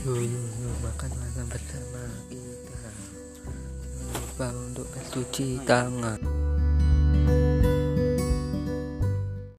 Yuk, makan makan bersama kita. Jangan lupa untuk mencuci tangan.